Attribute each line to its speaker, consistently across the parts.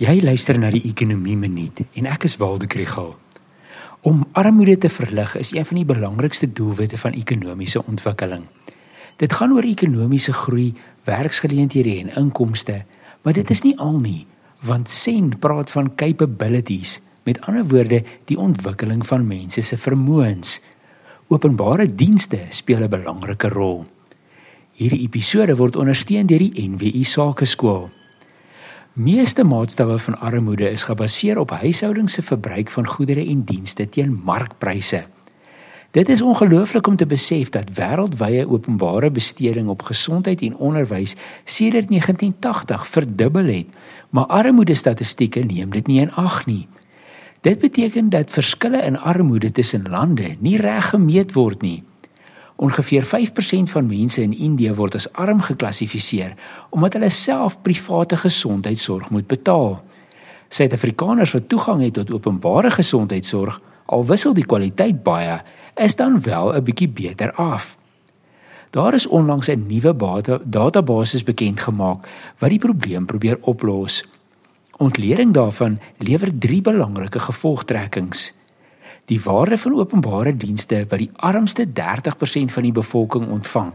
Speaker 1: Jy luister na die Ekonomie Minuut en ek is Waldo Krügel. Om armoede te verlig is een van die belangrikste doelwitte van ekonomiese ontwikkeling. Dit gaan oor ekonomiese groei, werksgeleenthede en inkomste, maar dit is nie al nie, want Sen praat van capabilities, met ander woorde die ontwikkeling van mense se vermoëns. Openbare dienste speel 'n belangrike rol. Hierdie episode word ondersteun deur die NWI Sakeskool. Meeste maatstawwe van armoede is gebaseer op huishoudings se verbruik van goedere en dienste teen markpryse. Dit is ongelooflik om te besef dat wêreldwye openbare besteding op gesondheid en onderwys sedert 1980 verdubbel het, maar armoede statistieke neem dit nie in ag nie. Dit beteken dat verskille in armoede tussen lande nie reg gemeet word nie. Ongeveer 5% van mense in Indië word as arm geklassifiseer omdat hulle self private gesondheidsorg moet betaal. Suid-Afrikaners wat toegang het tot openbare gesondheidsorg, al wissel die kwaliteit baie, is dan wel 'n bietjie beter af. Daar is onlangs 'n nuwe database bekend gemaak wat die probleem probeer oplos. Ontleding daarvan lewer drie belangrike gevolgtrekkings. Die waarde van openbare dienste wat die armste 30% van die bevolking ontvang,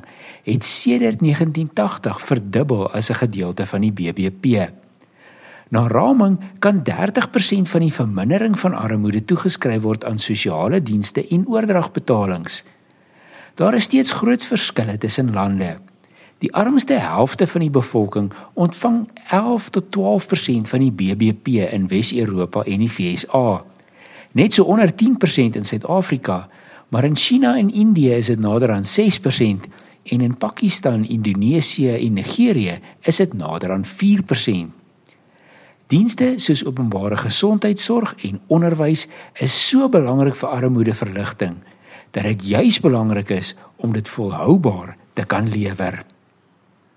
Speaker 1: het sedert 1980 verdubbel as 'n gedeelte van die BBP. Na raming kan 30% van die vermindering van armoede toegeskryf word aan sosiale dienste en oordragbetalings. Daar is steeds groot verskille tussen lande. Die armste helfte van die bevolking ontvang 11 tot 12% van die BBP in Wes-Europa en die VSA net so onder 10% in Suid-Afrika, maar in China en Indië is dit nader aan 6% en in Pakistan, Indonesië en Nigerië is dit nader aan 4%. Dienste soos openbare gesondheidsorg en onderwys is so belangrik vir armoedeverligting dat dit juis belangrik is om dit volhoubaar te kan lewer.